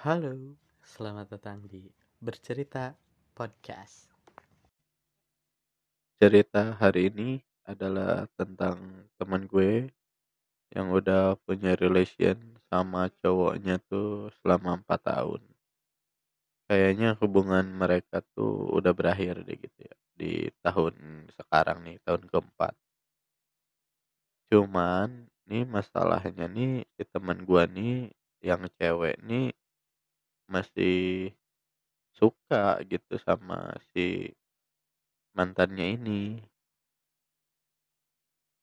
Halo, selamat datang di Bercerita Podcast. Cerita hari ini adalah tentang teman gue yang udah punya relation sama cowoknya tuh selama 4 tahun. Kayaknya hubungan mereka tuh udah berakhir deh gitu ya di tahun sekarang nih, tahun keempat. Cuman nih masalahnya nih si teman gue nih yang cewek nih masih suka gitu sama si mantannya ini.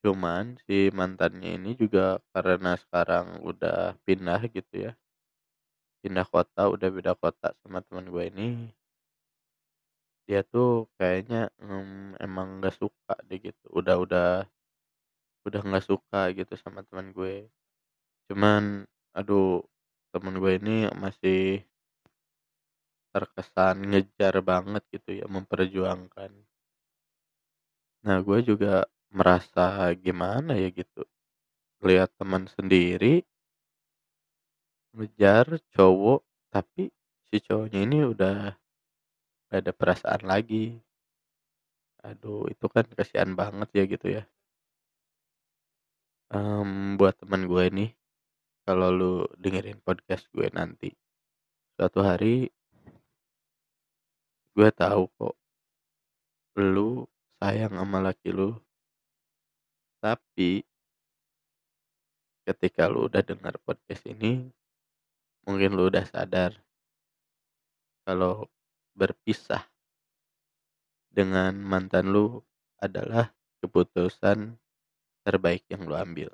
Cuman si mantannya ini juga karena sekarang udah pindah gitu ya. Pindah kota, udah beda kota sama teman gue ini. Dia tuh kayaknya mm, emang gak suka deh gitu. Udah udah udah nggak suka gitu sama teman gue. Cuman aduh teman gue ini masih terkesan ngejar banget gitu ya memperjuangkan. Nah gue juga merasa gimana ya gitu lihat teman sendiri ngejar cowok tapi si cowoknya ini udah gak ada perasaan lagi. Aduh itu kan kasihan banget ya gitu ya. Em, buat teman gue nih kalau lu dengerin podcast gue nanti suatu hari gue tahu kok. Lu sayang sama laki lu. Tapi ketika lu udah dengar podcast ini mungkin lu udah sadar kalau berpisah dengan mantan lu adalah keputusan terbaik yang lu ambil